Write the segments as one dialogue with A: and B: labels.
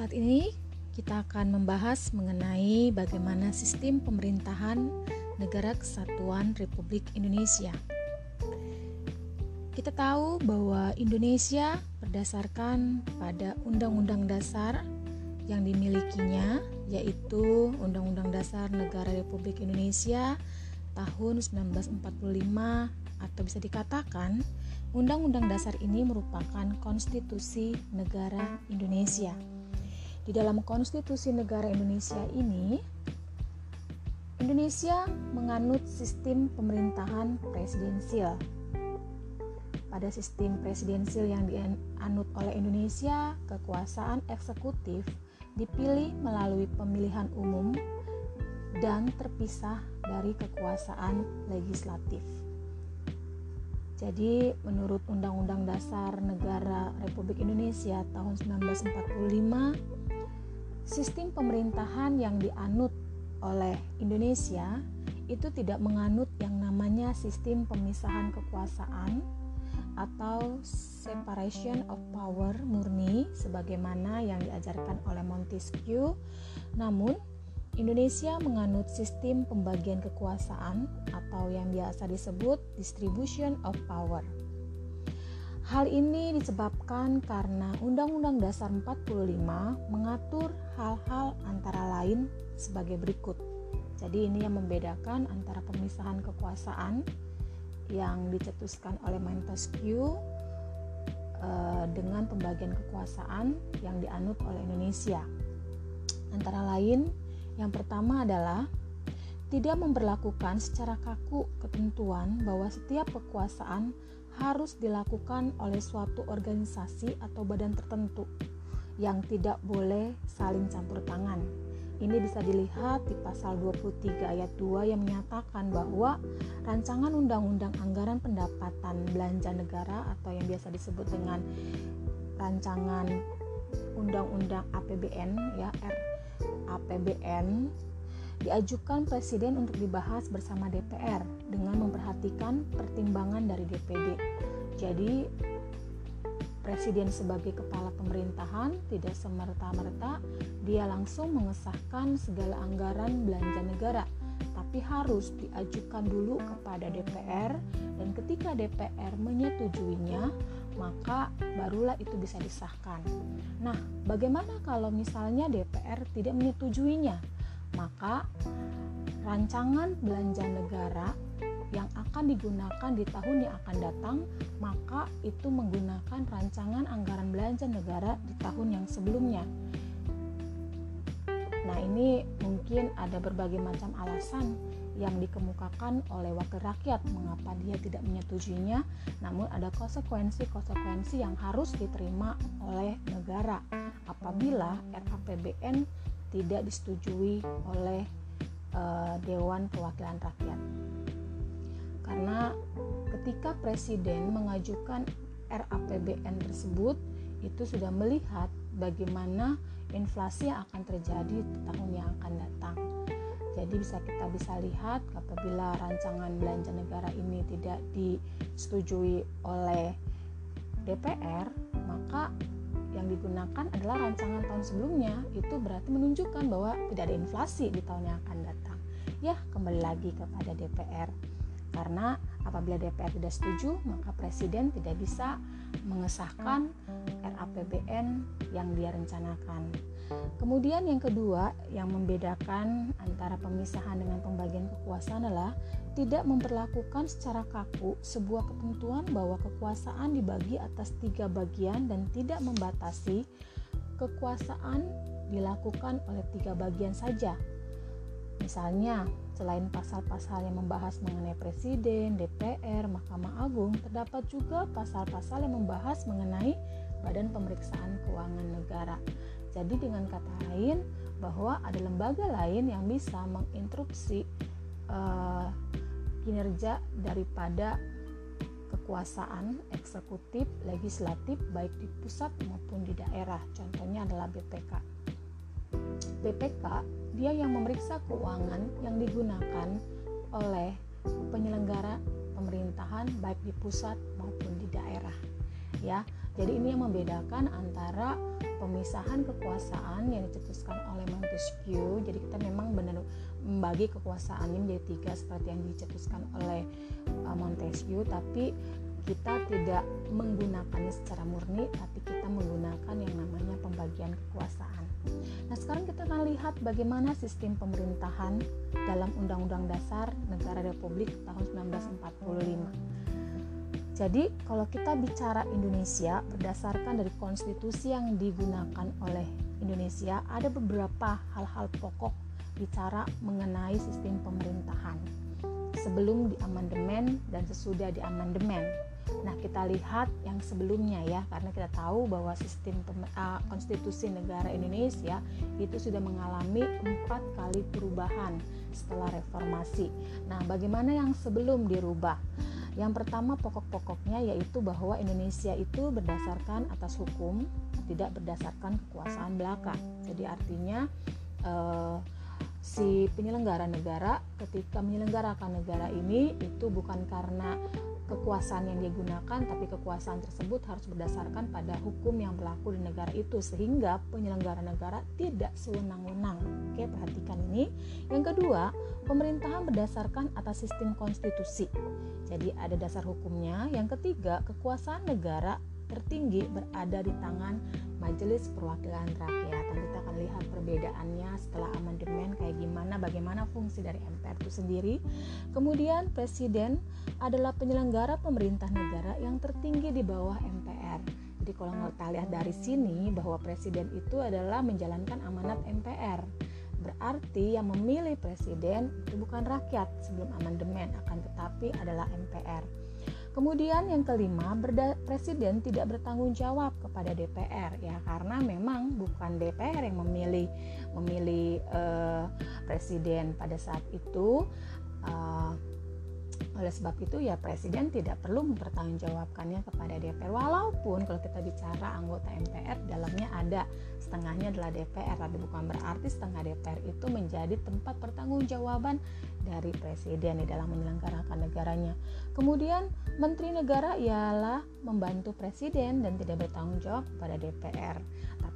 A: Saat ini kita akan membahas mengenai bagaimana sistem pemerintahan Negara Kesatuan Republik Indonesia. Kita tahu bahwa Indonesia berdasarkan pada Undang-Undang Dasar yang dimilikinya yaitu Undang-Undang Dasar Negara Republik Indonesia tahun 1945 atau bisa dikatakan Undang-Undang Dasar ini merupakan konstitusi negara Indonesia. Di dalam konstitusi negara Indonesia ini, Indonesia menganut sistem pemerintahan presidensial. Pada sistem presidensial yang dianut oleh Indonesia, kekuasaan eksekutif dipilih melalui pemilihan umum dan terpisah dari kekuasaan legislatif. Jadi, menurut Undang-Undang Dasar Negara Republik Indonesia tahun 1945, sistem pemerintahan yang dianut oleh Indonesia itu tidak menganut yang namanya sistem pemisahan kekuasaan atau separation of power murni sebagaimana yang diajarkan oleh Montesquieu. Namun, Indonesia menganut sistem pembagian kekuasaan atau yang biasa disebut distribution of power. Hal ini disebabkan karena Undang-Undang Dasar 45 mengatur hal-hal antara lain sebagai berikut. Jadi ini yang membedakan antara pemisahan kekuasaan yang dicetuskan oleh Montesquieu eh, dengan pembagian kekuasaan yang dianut oleh Indonesia. Antara lain yang pertama adalah tidak memperlakukan secara kaku ketentuan bahwa setiap kekuasaan harus dilakukan oleh suatu organisasi atau badan tertentu yang tidak boleh saling campur tangan. Ini bisa dilihat di pasal 23 ayat 2 yang menyatakan bahwa rancangan undang-undang anggaran pendapatan belanja negara atau yang biasa disebut dengan rancangan undang-undang APBN ya APBN diajukan Presiden untuk dibahas bersama DPR dengan memperhatikan pertimbangan dari DPD. Jadi Presiden sebagai kepala pemerintahan tidak semerta-merta dia langsung mengesahkan segala anggaran belanja negara, tapi harus diajukan dulu kepada DPR dan ketika DPR menyetujuinya, maka barulah itu bisa disahkan. Nah, bagaimana kalau misalnya DPR tidak menyetujuinya? Maka rancangan belanja negara yang akan digunakan di tahun yang akan datang, maka itu menggunakan rancangan anggaran belanja negara di tahun yang sebelumnya. Nah, ini mungkin ada berbagai macam alasan yang dikemukakan oleh wakil rakyat mengapa dia tidak menyetujuinya namun ada konsekuensi-konsekuensi yang harus diterima oleh negara apabila RAPBN tidak disetujui oleh uh, Dewan Perwakilan Rakyat karena ketika presiden mengajukan RAPBN tersebut itu sudah melihat bagaimana inflasi yang akan terjadi di tahun yang akan datang jadi bisa kita bisa lihat apabila rancangan belanja negara ini tidak disetujui oleh DPR, maka yang digunakan adalah rancangan tahun sebelumnya. Itu berarti menunjukkan bahwa tidak ada inflasi di tahun yang akan datang. Ya, kembali lagi kepada DPR. Karena apabila DPR tidak setuju, maka presiden tidak bisa mengesahkan RAPBN yang dia rencanakan. Kemudian yang kedua yang membedakan antara pemisahan dengan pembagian kekuasaan adalah tidak memperlakukan secara kaku sebuah ketentuan bahwa kekuasaan dibagi atas tiga bagian dan tidak membatasi kekuasaan dilakukan oleh tiga bagian saja. Misalnya, selain pasal-pasal yang membahas mengenai presiden, DPR, Mahkamah Agung, terdapat juga pasal-pasal yang membahas mengenai Badan Pemeriksaan Keuangan Negara. Jadi dengan kata lain bahwa ada lembaga lain yang bisa menginterupsi uh, kinerja daripada kekuasaan eksekutif, legislatif baik di pusat maupun di daerah. Contohnya adalah BPK. BPK dia yang memeriksa keuangan yang digunakan oleh penyelenggara pemerintahan baik di pusat maupun di daerah. Ya, Jadi ini yang membedakan antara pemisahan kekuasaan yang dicetuskan oleh Montesquieu. Jadi kita memang benar membagi kekuasaannya menjadi tiga seperti yang dicetuskan oleh uh, Montesquieu, tapi kita tidak menggunakannya secara murni, tapi kita menggunakan yang namanya pembagian kekuasaan. Nah, sekarang kita akan lihat bagaimana sistem pemerintahan dalam Undang-Undang Dasar Negara Republik tahun 1945. Jadi, kalau kita bicara Indonesia berdasarkan dari konstitusi yang digunakan oleh Indonesia, ada beberapa hal-hal pokok bicara mengenai sistem pemerintahan sebelum diamandemen dan sesudah diamandemen. Nah, kita lihat yang sebelumnya ya, karena kita tahu bahwa sistem uh, konstitusi negara Indonesia itu sudah mengalami empat kali perubahan setelah reformasi. Nah, bagaimana yang sebelum dirubah? Yang pertama pokok-pokoknya yaitu bahwa Indonesia itu berdasarkan atas hukum, tidak berdasarkan kekuasaan belaka. Jadi artinya eh, si penyelenggara negara ketika menyelenggarakan negara ini itu bukan karena kekuasaan yang dia gunakan tapi kekuasaan tersebut harus berdasarkan pada hukum yang berlaku di negara itu sehingga penyelenggara negara tidak sewenang-wenang. Oke, perhatikan ini. Yang kedua, pemerintahan berdasarkan atas sistem konstitusi. Jadi ada dasar hukumnya. Yang ketiga, kekuasaan negara tertinggi berada di tangan Majelis Perwakilan Rakyat. Dan kita akan lihat perbedaannya setelah amandemen kayak gimana, bagaimana fungsi dari MPR itu sendiri. Kemudian Presiden adalah penyelenggara pemerintah negara yang tertinggi di bawah MPR. Jadi kalau kita lihat dari sini bahwa Presiden itu adalah menjalankan amanat MPR. Berarti yang memilih presiden itu bukan rakyat sebelum amandemen, akan tetapi adalah MPR. Kemudian yang kelima, presiden tidak bertanggung jawab kepada DPR ya karena memang bukan DPR yang memilih memilih uh, presiden pada saat itu. Uh, oleh sebab itu ya presiden tidak perlu mempertanggungjawabkannya kepada DPR walaupun kalau kita bicara anggota MPR dalamnya ada setengahnya adalah DPR tapi bukan berarti setengah DPR itu menjadi tempat pertanggungjawaban dari presiden di dalam menyelenggarakan negaranya. Kemudian menteri negara ialah membantu presiden dan tidak bertanggung jawab kepada DPR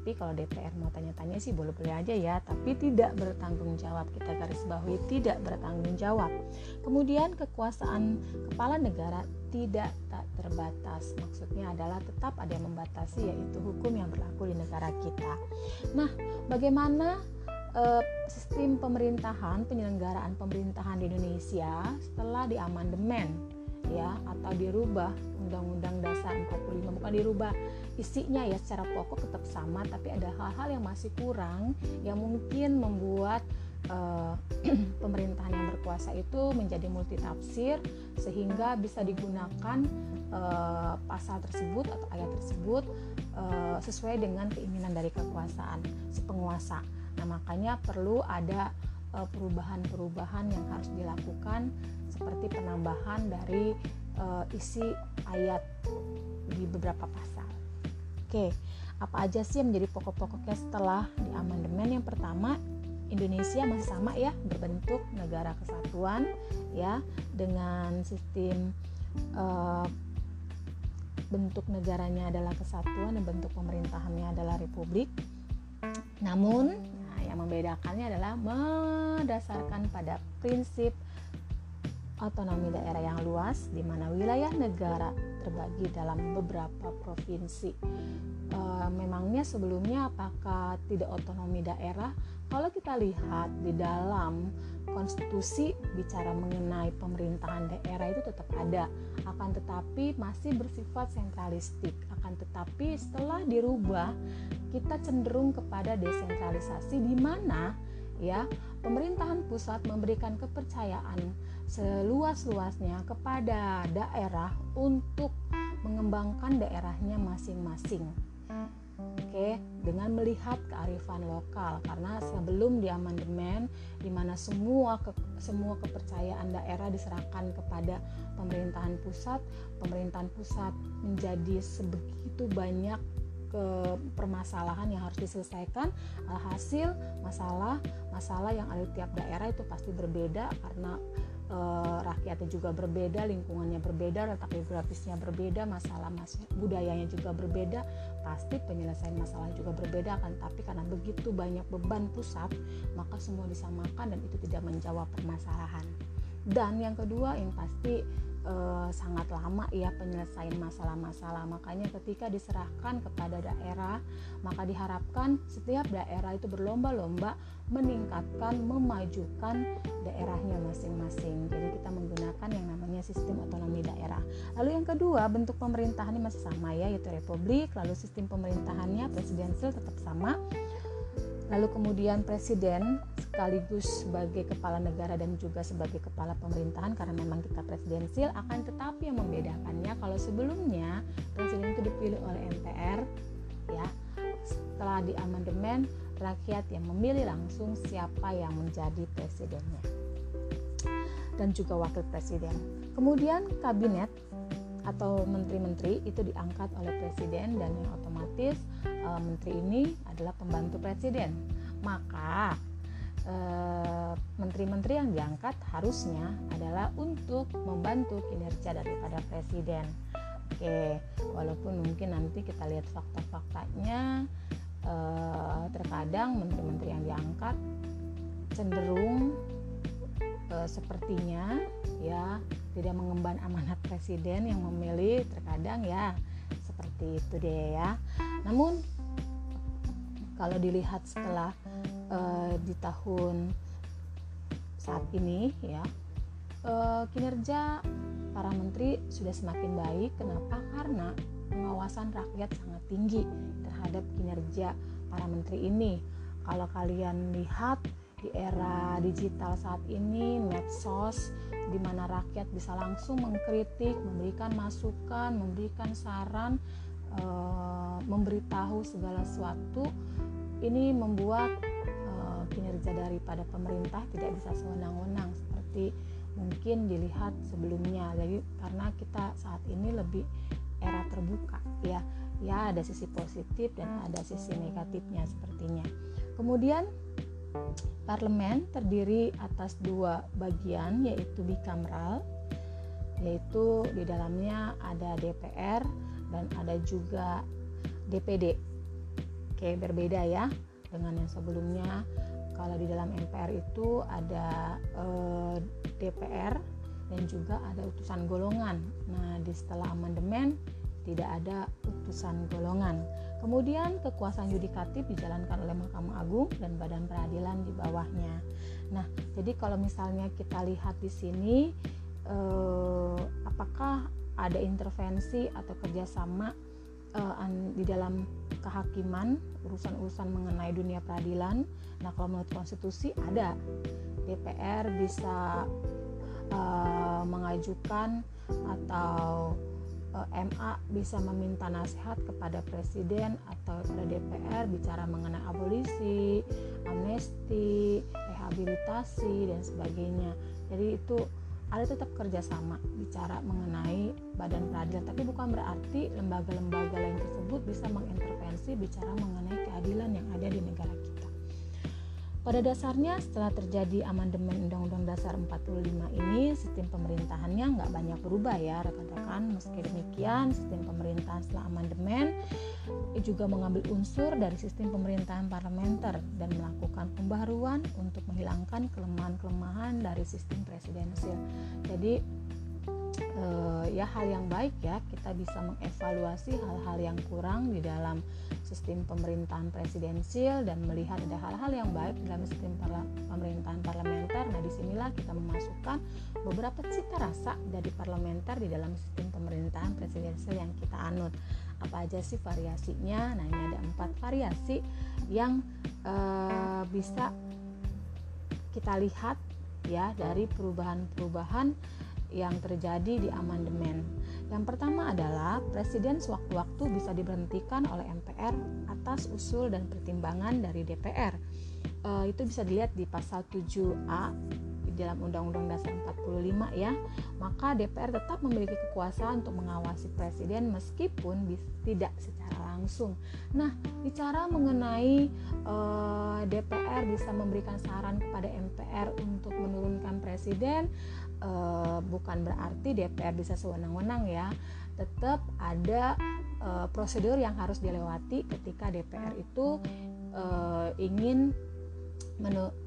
A: tapi kalau DPR mau tanya-tanya sih boleh-boleh aja ya tapi tidak bertanggung jawab. Kita garis bawahi tidak bertanggung jawab. Kemudian kekuasaan kepala negara tidak tak terbatas. Maksudnya adalah tetap ada yang membatasi yaitu hukum yang berlaku di negara kita. Nah bagaimana uh, sistem pemerintahan penyelenggaraan pemerintahan di Indonesia setelah diamandemen ya atau dirubah Undang-Undang Dasar 45 bukan dirubah isinya ya secara pokok tetap sama tapi ada hal-hal yang masih kurang yang mungkin membuat uh, pemerintahan yang berkuasa itu menjadi multitafsir sehingga bisa digunakan uh, pasal tersebut atau ayat tersebut uh, sesuai dengan keinginan dari kekuasaan si penguasa. Nah, makanya perlu ada perubahan-perubahan yang harus dilakukan seperti penambahan dari uh, isi ayat di beberapa pasal. Oke, apa aja sih yang menjadi pokok-pokoknya setelah di amandemen? Yang pertama, Indonesia masih sama ya berbentuk negara kesatuan ya dengan sistem uh, bentuk negaranya adalah kesatuan dan bentuk pemerintahannya adalah republik. Namun, yang membedakannya adalah mendasarkan pada prinsip otonomi daerah yang luas di mana wilayah negara terbagi dalam beberapa provinsi. E, memangnya sebelumnya apakah tidak otonomi daerah? Kalau kita lihat di dalam konstitusi bicara mengenai pemerintahan daerah itu tetap ada, akan tetapi masih bersifat sentralistik. Akan tetapi setelah dirubah, kita cenderung kepada desentralisasi di mana ya pemerintahan pusat memberikan kepercayaan seluas-luasnya kepada daerah untuk mengembangkan daerahnya masing-masing. Oke, dengan melihat kearifan lokal karena sebelum di amandemen di mana semua ke, semua kepercayaan daerah diserahkan kepada pemerintahan pusat, pemerintahan pusat menjadi sebegitu banyak ke permasalahan yang harus diselesaikan alhasil masalah masalah yang ada di tiap daerah itu pasti berbeda karena uh, rakyatnya juga berbeda, lingkungannya berbeda, letak geografisnya berbeda, masalah mas budayanya juga berbeda, pasti penyelesaian masalah juga berbeda kan. Tapi karena begitu banyak beban pusat, maka semua disamakan dan itu tidak menjawab permasalahan. Dan yang kedua yang pasti eh, sangat lama ya penyelesaian masalah-masalah. Makanya ketika diserahkan kepada daerah, maka diharapkan setiap daerah itu berlomba-lomba meningkatkan, memajukan daerahnya masing-masing. Jadi kita menggunakan yang namanya sistem otonomi daerah. Lalu yang kedua, bentuk pemerintahannya masih sama ya, yaitu republik. Lalu sistem pemerintahannya presidensial tetap sama Lalu kemudian presiden sekaligus sebagai kepala negara dan juga sebagai kepala pemerintahan karena memang kita presidensil akan tetapi yang membedakannya kalau sebelumnya presiden itu dipilih oleh MPR ya setelah di amandemen rakyat yang memilih langsung siapa yang menjadi presidennya dan juga wakil presiden. Kemudian kabinet atau menteri-menteri itu diangkat oleh presiden dan yang otomatis e, menteri ini adalah pembantu presiden. Maka menteri-menteri yang diangkat harusnya adalah untuk membantu kinerja daripada presiden. Oke, walaupun mungkin nanti kita lihat fakta-faktanya e, terkadang menteri-menteri yang diangkat cenderung e, sepertinya ya tidak mengemban amanat presiden yang memilih terkadang ya seperti itu deh ya namun kalau dilihat setelah uh, di tahun saat ini ya uh, kinerja para menteri sudah semakin baik kenapa karena pengawasan rakyat sangat tinggi terhadap kinerja para menteri ini kalau kalian lihat di era digital saat ini medsos di mana rakyat bisa langsung mengkritik, memberikan masukan, memberikan saran, e, memberitahu segala sesuatu. Ini membuat e, kinerja daripada pemerintah tidak bisa sewenang-wenang seperti mungkin dilihat sebelumnya. Jadi karena kita saat ini lebih era terbuka ya. Ya ada sisi positif dan ada sisi negatifnya sepertinya. Kemudian Parlemen terdiri atas dua bagian yaitu bicameral yaitu di dalamnya ada DPR dan ada juga DPD. Oke, berbeda ya dengan yang sebelumnya. Kalau di dalam MPR itu ada eh, DPR dan juga ada utusan golongan. Nah, di setelah amandemen tidak ada utusan golongan. Kemudian kekuasaan yudikatif dijalankan oleh Mahkamah Agung dan Badan Peradilan di bawahnya. Nah, jadi kalau misalnya kita lihat di sini, eh, apakah ada intervensi atau kerjasama eh, di dalam kehakiman urusan-urusan mengenai dunia peradilan? Nah, kalau menurut konstitusi ada. DPR bisa eh, mengajukan atau Eh, MA bisa meminta nasihat kepada presiden atau kepada DPR bicara mengenai abolisi, amnesti, rehabilitasi dan sebagainya. Jadi itu ada tetap kerjasama bicara mengenai badan peradilan, tapi bukan berarti lembaga-lembaga lain tersebut bisa mengintervensi bicara mengenai keadilan yang ada di negara. Pada dasarnya setelah terjadi amandemen Undang-Undang Dasar 45 ini sistem pemerintahannya nggak banyak berubah ya rekan-rekan. Meski demikian sistem pemerintahan setelah amandemen juga mengambil unsur dari sistem pemerintahan parlementer dan melakukan pembaharuan untuk menghilangkan kelemahan-kelemahan dari sistem presidensial. Jadi uh, ya hal yang baik ya kita bisa mengevaluasi hal-hal yang kurang di dalam sistem pemerintahan presidensial dan melihat ada hal-hal yang baik dalam sistem parla pemerintahan parlementer. Nah, di sinilah kita memasukkan beberapa cita rasa dari parlementer di dalam sistem pemerintahan presidensial yang kita anut. Apa aja sih variasinya? Nah, ini ada empat variasi yang uh, bisa kita lihat ya dari perubahan-perubahan yang terjadi di amandemen. Yang pertama adalah presiden sewaktu-waktu bisa diberhentikan oleh MPR atas usul dan pertimbangan dari DPR. E, eh, itu bisa dilihat di pasal 7A di dalam Undang-Undang Dasar 45 ya. Maka DPR tetap memiliki kekuasaan untuk mengawasi presiden meskipun tidak secara langsung. Nah, bicara mengenai e, eh, DPR bisa memberikan saran kepada MPR untuk menurunkan presiden uh, bukan berarti DPR bisa sewenang-wenang ya. Tetap ada uh, prosedur yang harus dilewati ketika DPR itu uh, ingin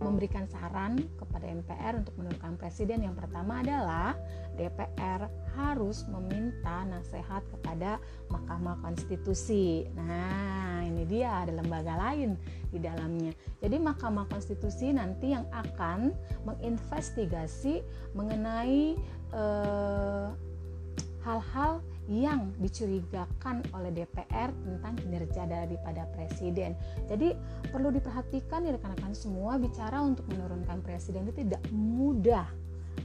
A: memberikan saran kepada MPR untuk menurunkan presiden yang pertama adalah DPR harus meminta nasihat kepada Mahkamah Konstitusi. Nah, ini dia ada lembaga lain di dalamnya. Jadi Mahkamah Konstitusi nanti yang akan menginvestigasi mengenai eh, hal-hal eh, yang dicurigakan oleh DPR tentang kinerja daripada presiden. Jadi perlu diperhatikan ya rekan-rekan semua bicara untuk menurunkan presiden itu tidak mudah.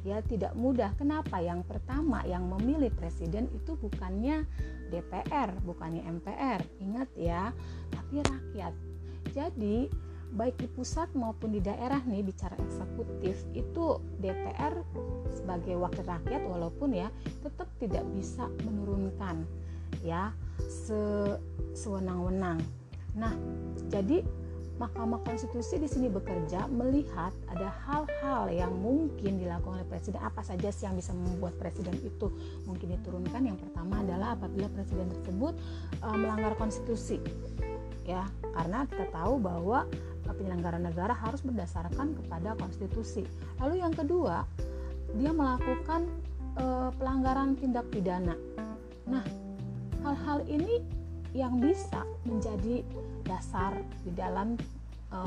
A: Ya, tidak mudah. Kenapa? Yang pertama, yang memilih presiden itu bukannya DPR, bukannya MPR. Ingat ya, tapi rakyat. Jadi baik di pusat maupun di daerah nih bicara eksekutif itu DPR sebagai wakil rakyat walaupun ya tetap tidak bisa menurunkan ya se sewenang-wenang. Nah, jadi Mahkamah Konstitusi di sini bekerja melihat ada hal-hal yang mungkin dilakukan oleh presiden apa saja sih yang bisa membuat presiden itu mungkin diturunkan. Yang pertama adalah apabila presiden tersebut e, melanggar konstitusi. Ya, karena kita tahu bahwa penyelenggara negara harus berdasarkan kepada konstitusi. Lalu yang kedua, dia melakukan e, pelanggaran tindak pidana. Nah, hal-hal ini yang bisa menjadi dasar di dalam e,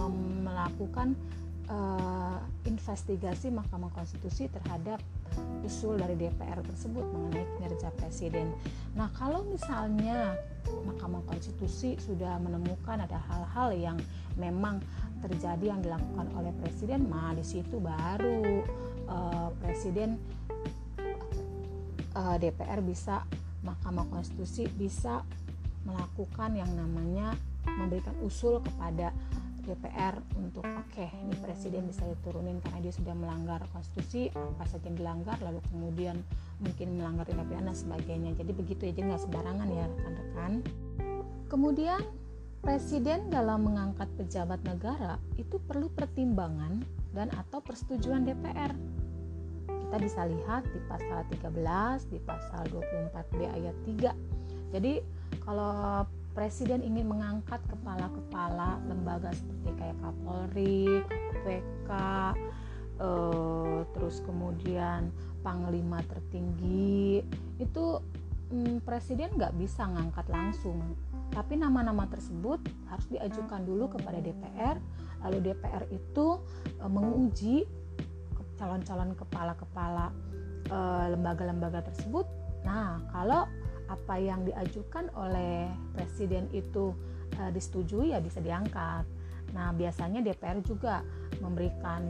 A: melakukan e, investigasi Mahkamah Konstitusi terhadap usul dari DPR tersebut mengenai kinerja presiden. Nah, kalau misalnya Mahkamah Konstitusi sudah menemukan ada hal-hal yang memang terjadi yang dilakukan oleh presiden, mah di situ baru uh, presiden uh, eh, DPR bisa Mahkamah Konstitusi bisa melakukan yang namanya memberikan usul kepada DPR untuk oke okay, ini presiden bisa diturunin karena dia sudah melanggar konstitusi apa saja yang dilanggar lalu kemudian mungkin melanggar tindak pidana sebagainya. Jadi begitu ya jadi nggak sembarangan ya rekan-rekan. Kemudian presiden dalam mengangkat pejabat negara itu perlu pertimbangan dan atau persetujuan DPR kita bisa lihat di pasal 13 di pasal 24B ayat 3 jadi kalau presiden ingin mengangkat kepala-kepala lembaga seperti kayak Kapolri, KPK, eh, terus kemudian panglima tertinggi. Itu hmm, presiden nggak bisa ngangkat langsung. Tapi nama-nama tersebut harus diajukan dulu kepada DPR lalu DPR itu eh, menguji calon-calon kepala-kepala eh, lembaga-lembaga tersebut. Nah kalau apa yang diajukan oleh presiden itu uh, disetujui ya bisa diangkat. Nah, biasanya DPR juga memberikan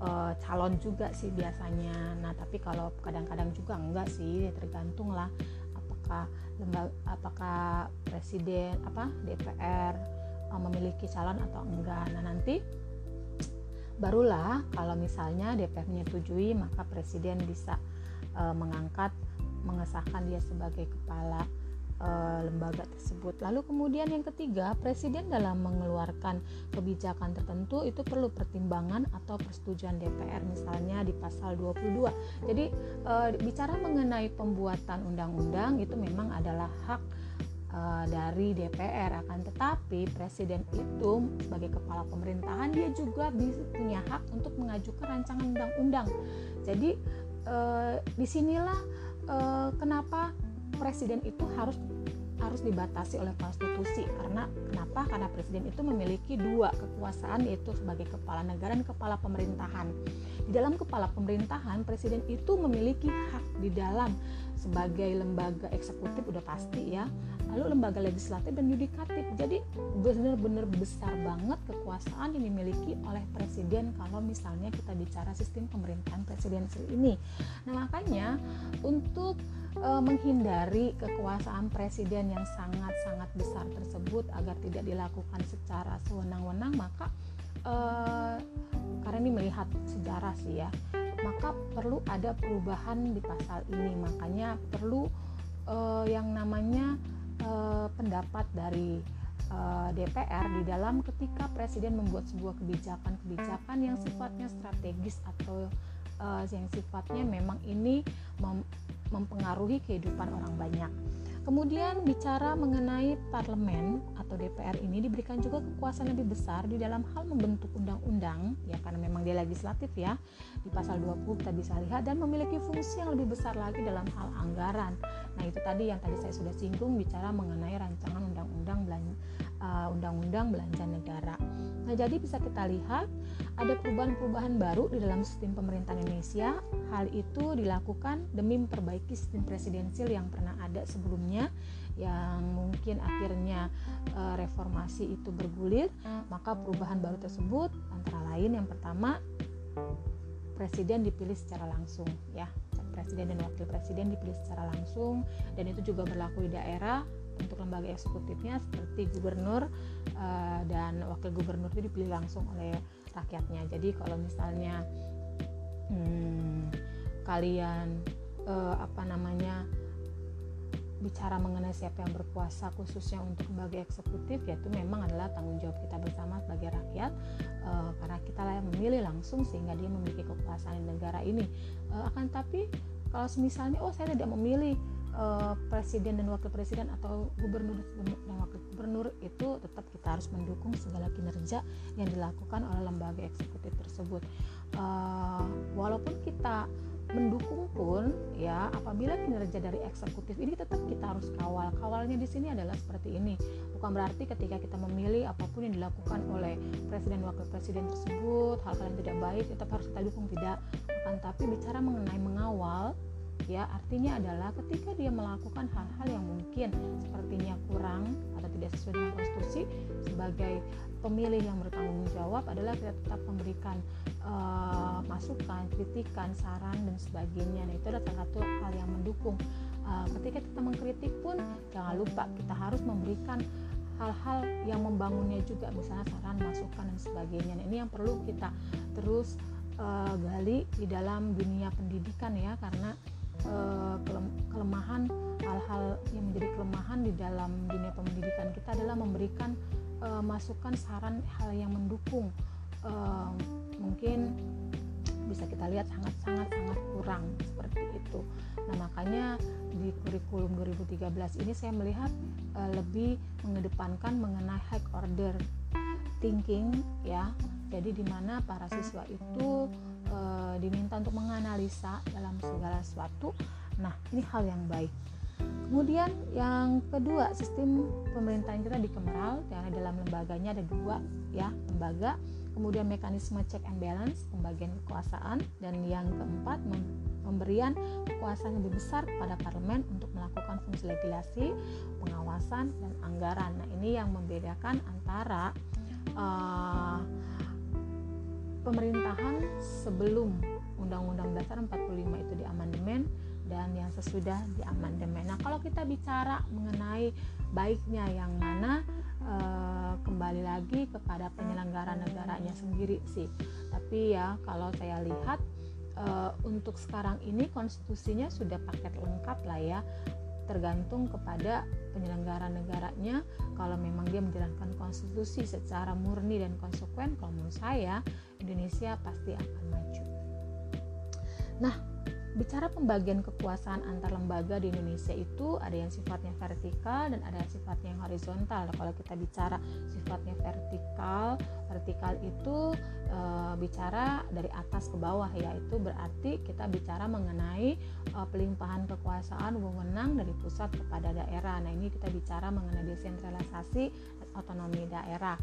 A: uh, calon juga sih biasanya. Nah, tapi kalau kadang-kadang juga enggak sih, tergantung lah apakah lembaga apakah presiden apa DPR uh, memiliki calon atau enggak. Nah, nanti barulah kalau misalnya DPR menyetujui maka presiden bisa uh, mengangkat mengesahkan dia sebagai kepala e, lembaga tersebut. Lalu kemudian yang ketiga, presiden dalam mengeluarkan kebijakan tertentu itu perlu pertimbangan atau persetujuan DPR misalnya di pasal 22. Jadi e, bicara mengenai pembuatan undang-undang itu memang adalah hak e, dari DPR akan tetapi presiden itu sebagai kepala pemerintahan dia juga punya hak untuk mengajukan rancangan undang-undang. Jadi e, di sinilah uh, kenapa presiden itu harus harus dibatasi oleh konstitusi? Karena kenapa? Karena presiden itu memiliki dua kekuasaan yaitu sebagai kepala negara dan kepala pemerintahan. Di dalam kepala pemerintahan presiden itu memiliki hak di dalam sebagai lembaga eksekutif udah pasti ya. Lalu lembaga legislatif dan yudikatif. Jadi benar-benar besar banget kekuasaan yang dimiliki oleh presiden kalau misalnya kita bicara sistem pemerintahan presidensial ini. Nah makanya untuk e, menghindari kekuasaan presiden yang sangat-sangat besar tersebut agar tidak dilakukan secara sewenang-wenang maka e, karena ini melihat sejarah sih ya maka perlu ada perubahan di pasal ini makanya perlu e, yang namanya e, pendapat dari DPR di dalam ketika presiden membuat sebuah kebijakan-kebijakan yang sifatnya strategis atau uh, yang sifatnya memang ini mem mempengaruhi kehidupan orang banyak. Kemudian bicara mengenai parlemen atau DPR ini diberikan juga kekuasaan lebih besar di dalam hal membentuk undang-undang ya karena memang dia legislatif ya di pasal 20 kita bisa lihat dan memiliki fungsi yang lebih besar lagi dalam hal anggaran. Nah, itu tadi yang tadi saya sudah singgung bicara mengenai rancangan undang-undang belanja undang-undang belanja negara. Nah, jadi bisa kita lihat ada perubahan-perubahan baru di dalam sistem pemerintahan Indonesia. Hal itu dilakukan demi memperbaiki sistem presidensil yang pernah ada sebelumnya yang mungkin akhirnya uh, reformasi itu bergulir, maka perubahan baru tersebut antara lain yang pertama presiden dipilih secara langsung ya. Presiden dan wakil presiden dipilih secara langsung dan itu juga berlaku di daerah untuk lembaga eksekutifnya seperti gubernur uh, dan wakil gubernur itu dipilih langsung oleh rakyatnya. Jadi kalau misalnya hmm, kalian uh, apa namanya bicara mengenai siapa yang berkuasa khususnya untuk lembaga eksekutif yaitu memang adalah tanggung jawab kita bersama sebagai rakyat uh, karena kita lah yang memilih langsung sehingga dia memiliki kekuasaan di negara ini uh, akan tapi kalau misalnya oh saya tidak memilih uh, presiden dan wakil presiden atau gubernur dan wakil gubernur itu tetap kita harus mendukung segala kinerja yang dilakukan oleh lembaga eksekutif tersebut. Uh, walaupun kita mendukung pun ya apabila kinerja dari eksekutif ini tetap kita harus kawal. Kawalnya di sini adalah seperti ini. Bukan berarti ketika kita memilih apa pun yang dilakukan oleh presiden wakil presiden tersebut hal-hal yang tidak baik tetap harus kita dukung tidak. Akan tapi bicara mengenai mengawal ya artinya adalah ketika dia melakukan hal-hal yang mungkin sepertinya kurang atau tidak sesuai dengan konstitusi sebagai pemilih yang bertanggung jawab adalah kita tetap memberikan uh, masukan, kritikan, saran dan sebagainya. Nah itu adalah salah satu hal yang mendukung. Uh, ketika kita mengkritik pun jangan lupa kita harus memberikan hal-hal yang membangunnya juga misalnya saran, masukan dan sebagainya. Nah, ini yang perlu kita terus uh, gali di dalam dunia pendidikan ya karena Eh, kelemahan hal-hal yang menjadi kelemahan di dalam dunia pendidikan kita adalah memberikan uh, masukan saran hal yang mendukung uh, mungkin bisa kita lihat sangat-sangat sangat kurang seperti itu. Nah, makanya di kurikulum 2013 ini saya melihat uh, lebih mengedepankan mengenai high order thinking ya. Jadi di mana para siswa itu e, diminta untuk menganalisa dalam segala sesuatu. Nah, ini hal yang baik. Kemudian yang kedua, sistem pemerintahan kita di Kemeral, karena dalam lembaganya ada dua ya lembaga. Kemudian mekanisme check and balance, pembagian kekuasaan, dan yang keempat pemberian kekuasaan lebih besar kepada parlemen untuk melakukan fungsi legislasi, pengawasan, dan anggaran. Nah, ini yang membedakan antara uh, pemerintahan sebelum Undang-Undang Dasar 45 itu diamandemen dan yang sesudah diamandemen. Nah, kalau kita bicara mengenai baiknya yang mana e, kembali lagi kepada penyelenggara negaranya sendiri sih. Tapi ya kalau saya lihat e, untuk sekarang ini konstitusinya sudah paket lengkap lah ya tergantung kepada penyelenggara negaranya kalau memang dia menjalankan konstitusi secara murni dan konsekuen kalau menurut saya Indonesia pasti akan maju nah bicara pembagian kekuasaan antar lembaga di Indonesia itu ada yang sifatnya vertikal dan ada yang sifatnya yang horizontal. Kalau kita bicara sifatnya vertikal, vertikal itu e, bicara dari atas ke bawah ya. Itu berarti kita bicara mengenai e, pelimpahan kekuasaan wewenang dari pusat kepada daerah. Nah, ini kita bicara mengenai desentralisasi otonomi daerah.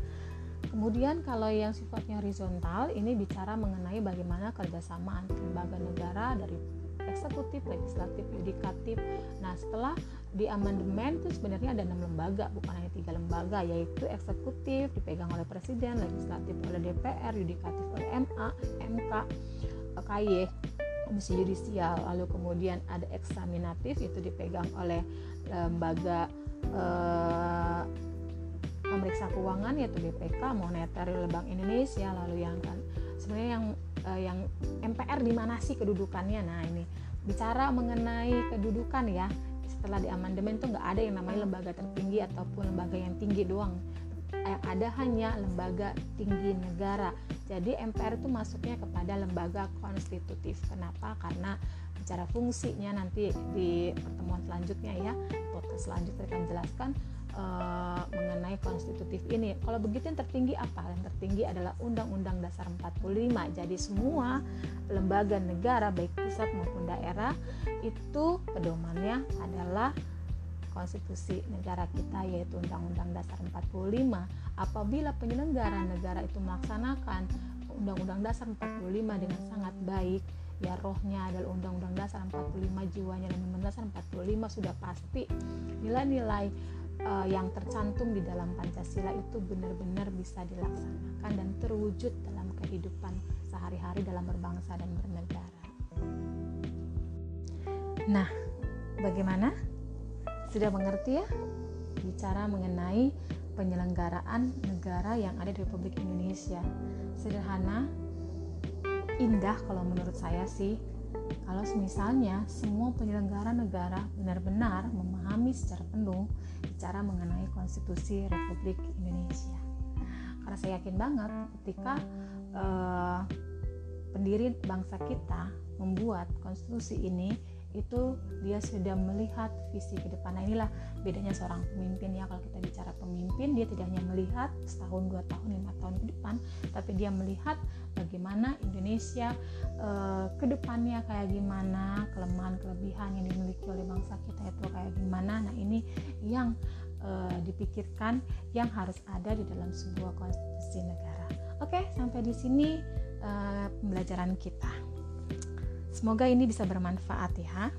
A: Kemudian kalau yang sifatnya horizontal ini bicara mengenai bagaimana kerjasama antar lembaga negara dari eksekutif, legislatif, yudikatif. Nah, setelah di amandemen itu sebenarnya ada enam lembaga, bukan hanya tiga lembaga, yaitu eksekutif dipegang oleh presiden, legislatif oleh DPR, yudikatif oleh MA, MK, KY, komisi yudisial. Lalu kemudian ada eksaminatif itu dipegang oleh lembaga eh, pemeriksa keuangan yaitu BPK, moneter Bank Indonesia, lalu yang kan sebenarnya yang uh, yang MPR di mana sih kedudukannya? Nah ini bicara mengenai kedudukan ya. Setelah di amandemen tuh nggak ada yang namanya lembaga tertinggi ataupun lembaga yang tinggi doang. Yang ada hanya lembaga tinggi negara. Jadi MPR itu masuknya kepada lembaga konstitutif. Kenapa? Karena bicara fungsinya nanti di pertemuan selanjutnya ya, podcast selanjutnya akan jelaskan uh, mengenai konstitutif ini. Kalau begitu yang tertinggi apa? Yang tertinggi adalah Undang-Undang Dasar 45. Jadi semua lembaga negara baik pusat maupun daerah itu pedomannya adalah konstitusi negara kita yaitu Undang-Undang Dasar 45 apabila penyelenggara negara itu melaksanakan Undang-Undang Dasar 45 dengan sangat baik ya rohnya adalah Undang-Undang Dasar 45 jiwanya dan Undang-Undang Dasar 45 sudah pasti nilai-nilai uh, yang tercantum di dalam Pancasila itu benar-benar bisa dilaksanakan dan terwujud dalam kehidupan sehari-hari dalam berbangsa dan bernegara. Nah, bagaimana? Sudah mengerti ya? Bicara mengenai penyelenggaraan negara yang ada di Republik Indonesia. Sederhana, indah kalau menurut saya sih. Kalau misalnya semua penyelenggara negara benar-benar memahami secara penuh bicara mengenai konstitusi Republik Indonesia. Karena saya yakin banget ketika uh, pendiri bangsa kita membuat konstitusi ini itu dia sudah melihat visi ke depan. Nah inilah bedanya seorang pemimpin ya kalau kita bicara pemimpin dia tidak hanya melihat setahun dua tahun lima tahun ke depan, tapi dia melihat bagaimana Indonesia eh, ke depannya kayak gimana kelemahan kelebihan yang dimiliki oleh bangsa kita itu kayak gimana. Nah ini yang eh, dipikirkan yang harus ada di dalam sebuah konstitusi negara. Oke sampai di sini eh, pembelajaran kita. Semoga ini bisa bermanfaat ya.